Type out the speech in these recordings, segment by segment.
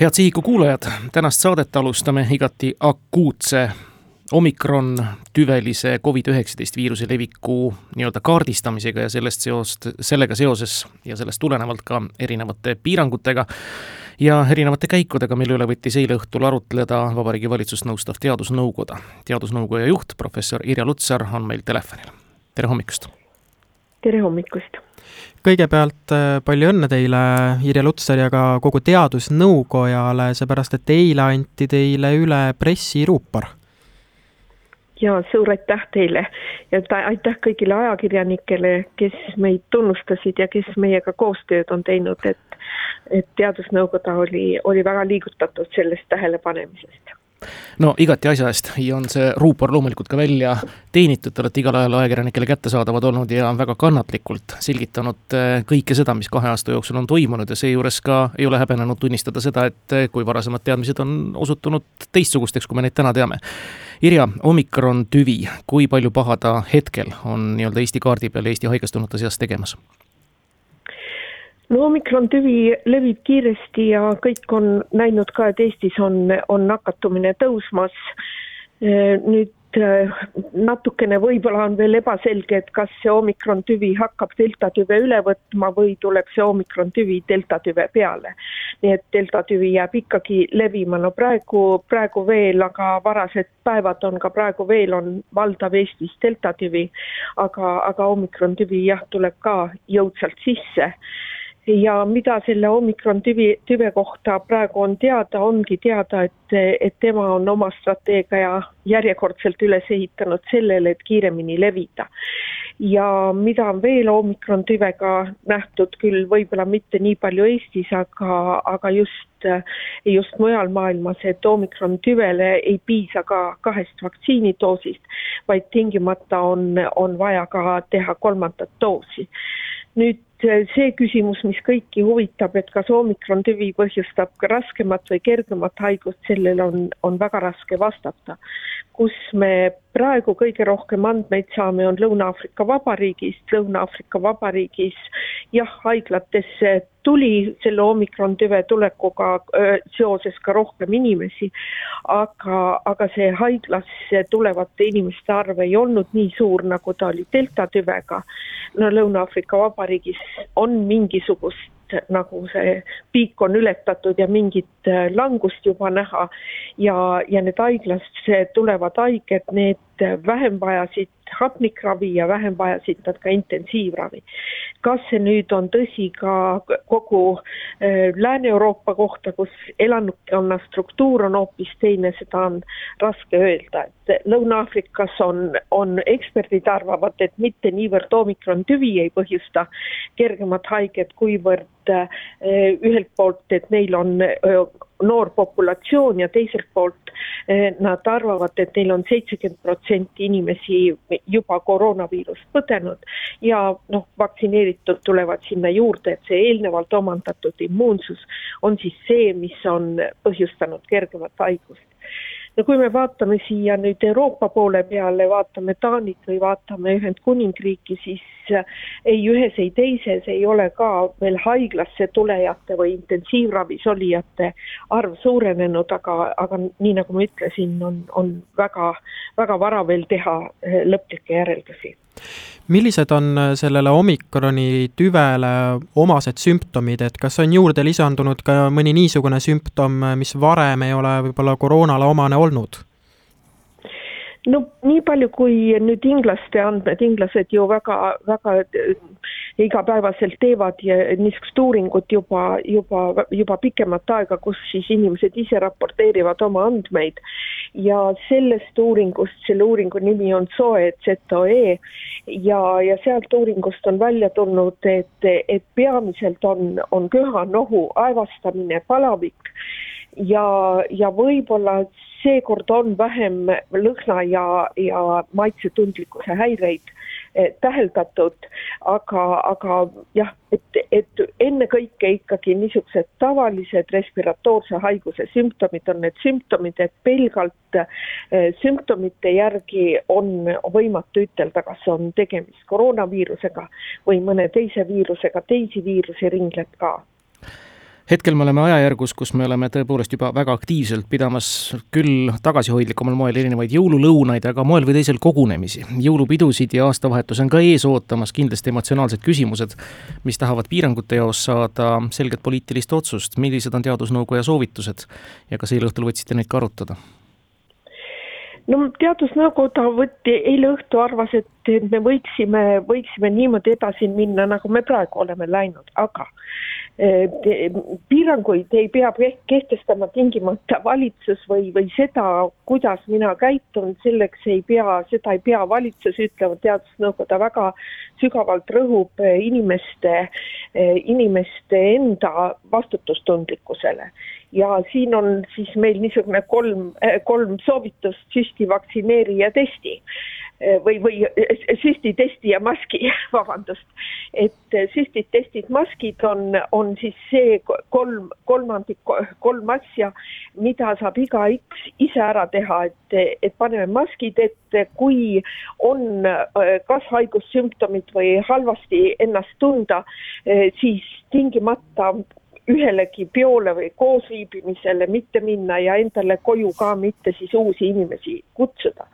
head Sihiku kuulajad, tänast saadet alustame igati akuutse omikron tüvelise Covid-19 viiruse leviku nii-öelda kaardistamisega ja sellest seost, sellega seoses ja sellest tulenevalt ka erinevate piirangutega ja erinevate käikudega, mille üle võttis eile õhtul arutleda Vabariigi Valitsust nõustav Teadusnõukoda. teadusnõukoja juht, professor Irja Lutsar on meil telefonil. tere hommikust! tere hommikust! Kõigepealt äh, palju õnne teile, Irja Lutsar ja ka kogu Teadusnõukojale, seepärast et eile anti teile üle pressiruupor. ja suur aitäh teile ja aitäh kõigile ajakirjanikele, kes meid tunnustasid ja kes meiega koostööd on teinud, et, et Teadusnõukoda oli, oli väga liigutatud sellest tähelepanemisest no igati asja eest ja on see ruupor loomulikult ka välja teenitud, te olete igal ajal ajakirjanikele kättesaadavad olnud ja väga kannatlikult selgitanud äh, kõike seda, mis kahe aasta jooksul on toimunud ja seejuures ka ei ole häbenenud tunnistada seda, et äh, kui varasemad teadmised on osutunud teistsugusteks, kui me neid täna teame. Irja, omikron tüvi, kui palju paha ta hetkel on nii-öelda Eesti kaardi peal Eesti haigestunute seas tegemas? No omikron tüvi levib kiiresti ja kõik on näinud ka, et Eestis on, on nakatumine tõusmas. nüüd natukene võib-olla on veel ebaselge, et kas see omikron tüvi hakkab delta tüve üle võtma või tuleb see omikron tüvi delta tüve peale. nii et delta tüvi jääb ikkagi levima, no praegu, praegu veel, aga varased päevad on ka praegu veel on valdav Eestis delta tüvi, aga, aga omikron tüvi jah, tuleb ka jõudsalt sisse ja mida selle omikron tüvi, tüve kohta praegu on teada, ongi teada, et, et tema on oma strateegia järjekordselt üles ehitanud sellele, et kiiremini levida. ja mida on veel omikron tüvega nähtud, küll võib-olla mitte nii palju Eestis, aga, aga just, just mujal maailmas, et omikron tüvele ei piisa ka kahest vaktsiinidoosist, vaid tingimata on, on vaja ka teha kolmandat doosi nüüd see küsimus, mis kõiki huvitab, et kas omikron tüvi põhjustab raskemat või kergemat haigust, sellele on, on väga raske vastata. Kus me praegu kõige rohkem andmeid saame, on Lõuna-Aafrika Vabariigist, Lõuna-Aafrika Vabariigis jah, haiglatesse tuli selle omikron tüve tulekuga seoses ka rohkem inimesi, aga, aga see haiglasse tulevate inimeste arv ei olnud nii suur, nagu ta oli delta tüvega. no Lõuna-Aafrika Vabariigis on mingisugust nagu see piik on ületatud ja mingit äh, langust juba näha. Ja, ja need haiglasse tulevad haiged, need vähem vajasid hapnikravi ja vähem vajasid nad ka intensiivravi. kas see nüüd on tõsi ka kogu äh, Lääne-Euroopa kohta, kus elanikkonna struktuur on hoopis teine, seda on raske öelda, et Lõuna-Aafrikas on, on eksperdid arvavad, et mitte niivõrd omikron tüvi ei põhjusta kergemat haiget, kuivõrd äh, ühelt poolt, et neil on noor populatsioon ja teiselt poolt eh, nad arvavad, et neil on seitsekümmend protsenti inimesi juba koroonaviirust põdenud ja noh, vaktsineeritud tulevad sinna juurde, et see eelnevalt omandatud immuunsus on siis see, mis on põhjustanud kergemat haigust no kui me vaatame siia nüüd Euroopa poole peale, vaatame Taanit või vaatame Ühendkuningriiki, siis äh, ei ühes ei teises ei ole ka veel haiglasse tulejate või intensiivravis olijate arv suurenenud, aga, aga nii nagu ma ütlesin, on, on väga, väga vara veel teha äh, lõplikke järeldusi millised on äh, sellele omikroni tüvele omased sümptomid, et kas on juurde lisandunud ka mõni niisugune sümptom, mis varem ei ole võib-olla koroonale omane olnud? No nii palju, kui nüüd inglaste andmed, inglased ju väga, väga igapäevaselt teevad niisugust uuringut juba, juba, juba pikemat aega, kus siis inimesed ise raporteerivad oma andmeid. ja sellest uuringust, selle uuringu nimi on SOE, ZOE ja, ja sealt uuringust on välja tulnud, et, et peamiselt on, on köha, nohu, aevastamine, palavik ja, ja võib-olla seekord on vähem lõhna ja, ja maitsetundlikkuse häireid eh, täheldatud, aga, aga jah, et, et ennekõike ikkagi niisugused tavalised respiratoorse haiguse sümptomid on need sümptomid, et pelgalt eh, sümptomite järgi on võimatu ütelda, kas on tegemist koroonaviirusega või mõne teise viirusega, teisi viirusi ringleb ka hetkel me oleme ajajärgus, kus me oleme tõepoolest juba väga aktiivselt pidamas küll tagasihoidlikumal moel erinevaid jõululõunaid, aga moel või teisel kogunemisi. jõulupidusid ja aastavahetus on ka ees ootamas, kindlasti emotsionaalsed küsimused, mis tahavad piirangute jaoks saada selget poliitilist otsust. millised on Teadusnõukoja soovitused ja kas eile õhtul võtsite neid ka arutada? no Teadusnõukoda võtti, eile õhtu arvas, et me võiksime, võiksime niimoodi edasi minna, nagu me praegu oleme läinud, aga piiranguid ei pea kehtestama tingimata valitsus või, või seda, kuidas mina käitun, selleks ei pea, seda ei pea valitsus ütlema, teadusnõukoda väga sügavalt rõhub inimeste, inimeste enda vastutustundlikkusele. ja siin on siis meil niisugune kolm, kolm soovitust, süsti, vaktsineeri ja testi või, või eh, süstid, testi ja maski, vabandust. et eh, süstid, testid, maskid on, on siis see kolm, kolmandik, kolm asja, mida saab igaüks ise ära teha, et, et paneme maskid ette, kui on kas haigussümptomid või halvasti ennast tunda, siis tingimata ühelegi peole või koosviibimisele mitte minna ja endale koju ka mitte siis uusi inimesi kutsuda.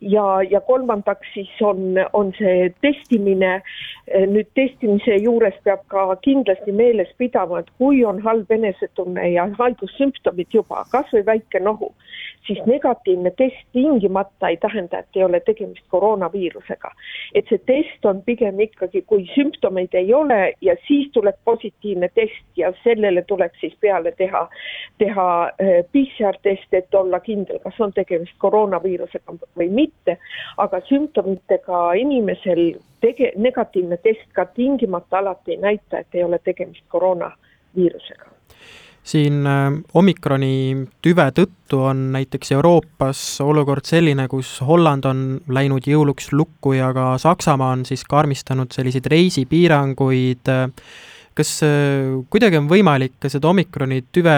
ja, ja kolmandaks siis on, on see testimine. nüüd testimise juures peab ka kindlasti meeles pidama, et kui on halb enesetunne ja haigussümptomid juba, kasvõi väike nohu, siis negatiivne test tingimata ei tähenda, et ei ole tegemist koroonaviirusega. et see test on pigem ikkagi, kui sümptomeid ei ole ja siis tuleb positiivne test ja sellele tuleks siis peale teha, teha äh, PCR-test, et olla kindel, kas on tegemist koroonaviirusega või mitte, aga sümptomitega inimesel tege-, negatiivne test ka tingimata alati ei näita, et ei ole tegemist koroonaviirusega siin äh, omikroni tüve tõttu on näiteks Euroopas olukord selline, kus Holland on läinud jõuluks lukku ja ka Saksamaa on siis karmistanud selliseid reisipiiranguid. Kas äh, kuidagi on võimalik seda omikroni tüve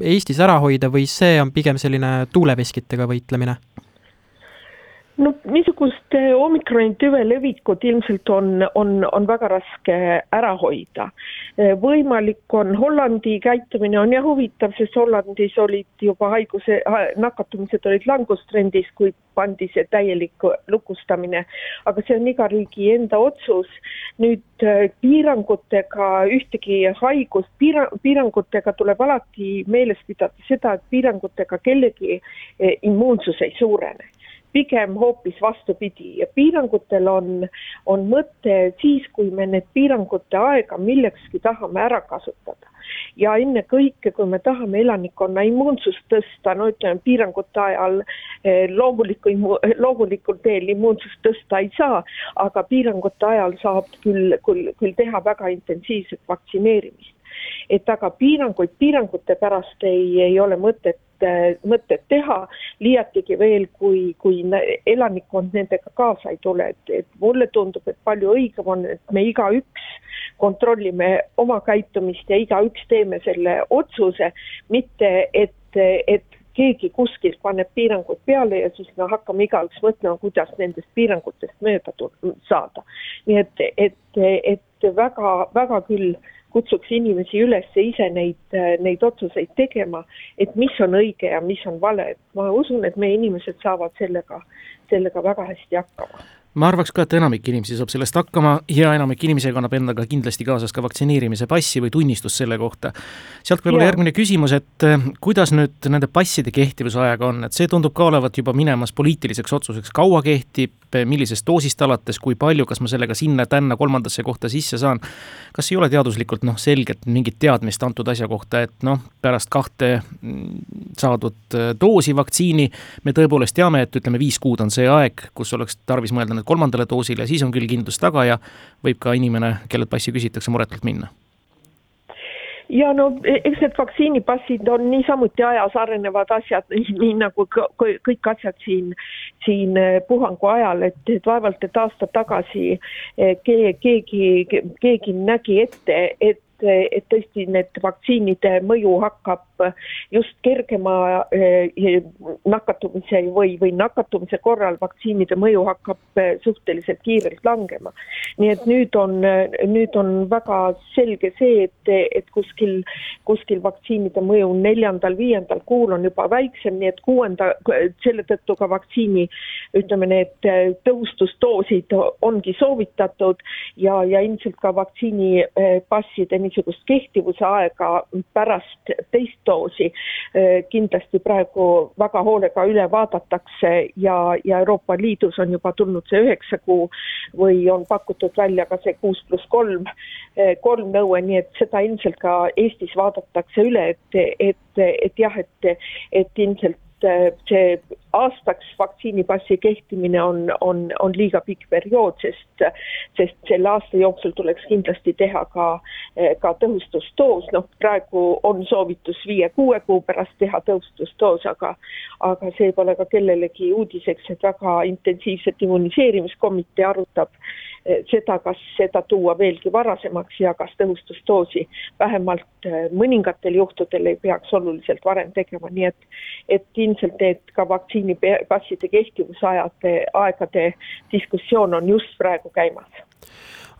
Eestis ära hoida või see on pigem selline tuuleveskitega võitlemine? No niisugust omikroni tüve levikut ilmselt on, on, on väga raske ära hoida. võimalik on, Hollandi käitumine on jah huvitav, sest Hollandis olid juba haiguse, nakatumised olid langustrendis, kui pandi see täielik lukustamine. aga see on iga riigi enda otsus. nüüd piirangutega ühtegi haigust, piira-, piirangutega tuleb alati meeles pidada seda, et piirangutega kellegi eh, immuunsus ei suurene pigem hoopis vastupidi ja piirangutel on, on mõte siis, kui me need piirangute aega millekski tahame ära kasutada. ja ennekõike, kui me tahame elanikkonna immuunsust tõsta, no ütleme, piirangute ajal eh, loomuliku, loomulikul teel immuunsust tõsta ei saa, aga piirangute ajal saab küll, küll, küll teha väga intensiivset vaktsineerimist et aga piiranguid piirangute pärast ei, ei ole mõtet mõtet teha, liiatigi veel, kui, kui elanikkond nendega kaasa ei tule, et, et mulle tundub, et palju õigem on, et me igaüks kontrollime oma käitumist ja igaüks teeme selle otsuse, mitte et, et keegi kuskilt paneb piirangud peale ja siis me hakkame igaüks mõtlema, kuidas nendest piirangutest mööda saada. nii et, et, et väga, väga küll kutsuks inimesi üles ise neid, neid otsuseid tegema, et mis on õige ja mis on vale, et ma usun, et meie inimesed saavad sellega, sellega väga hästi hakkama ma arvaks ka, et enamik inimesi saab sellest hakkama ja enamik inimesi kannab endaga kindlasti kaasas ka vaktsineerimise passi või tunnistust selle kohta. sealt võib-olla järgmine küsimus, et eh, kuidas nüüd nende passide kehtivusajaga on, et see tundub ka olevat juba minemas poliitiliseks otsuseks, kaua kehtib, millisest doosist alates, kui palju, kas ma sellega sinna-tänna kolmandasse kohta sisse saan. kas ei ole teaduslikult noh, selget mingit teadmist antud asja kohta, et noh, pärast kahte mm, saadud eh, doosi vaktsiini. Me tõepoolest teame, et ütleme, viis kuud on see aeg, kus oleks tarvis mõelda nüüd kolmandale doosile, siis on küll kindlus taga ja võib ka inimene, kellelt passi küsitakse, muretult minna. Ja no e-, eks need vaktsiinipassid on niisamuti ajas arenevad asjad, nii nagu kõik asjad siin, siin e, puhangu ajal, et, et vaevalt, et aasta tagasi e, keegi, keegi nägi ette, et et tõesti need vaktsiinide mõju hakkab just kergema eh, nakatumise või, või nakatumise korral vaktsiinide mõju hakkab suhteliselt kiirelt langema. nii et nüüd on, nüüd on väga selge see, et, et kuskil, kuskil vaktsiinide mõju neljandal-viiendal kuul on juba väiksem, nii et kuuenda, selle tõttu ka vaktsiini ütleme, need tõhustusdoosid ongi soovitatud ja, ja ilmselt ka vaktsiinipasside niisugust kehtivuse aega pärast teist doosi. Eh, kindlasti praegu väga hoolega üle vaadatakse ja, ja Euroopa Liidus on juba tulnud see üheksa kuu või on pakutud välja ka see kuus pluss kolm, eh, kolm nõue, nii et seda ilmselt ka Eestis vaadatakse üle, et, et, et jah, et, et ilmselt see aastaks vaktsiinipassi kehtimine on, on, on liiga pikk periood, sest, sest selle aasta jooksul tuleks kindlasti teha ka, ka tõhustusdoos, noh praegu on soovitus viie-kuue kuu pärast teha tõhustusdoos, aga aga see pole ka kellelegi uudiseks, et väga intensiivselt immuniseerimiskomitee arutab eh, seda, kas seda tuua veelgi varasemaks ja kas tõhustusdoosi vähemalt eh, mõningatel juhtudel ei peaks oluliselt varem tegema, nii et et ilmselt need ka vaktsiinipasside kehtivusajade, aegade diskussioon on just praegu käimas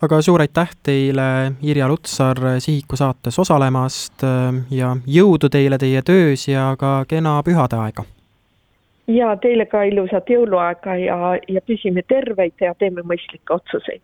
aga suur aitäh teile, Irja Lutsar, Sihiku saates osalemast ja jõudu teile teie töös ja ka kena pühadeaega! Ja teile ka ilusat jõuluaega ja, ja püsime terveid ja teeme mõistlikke otsuseid!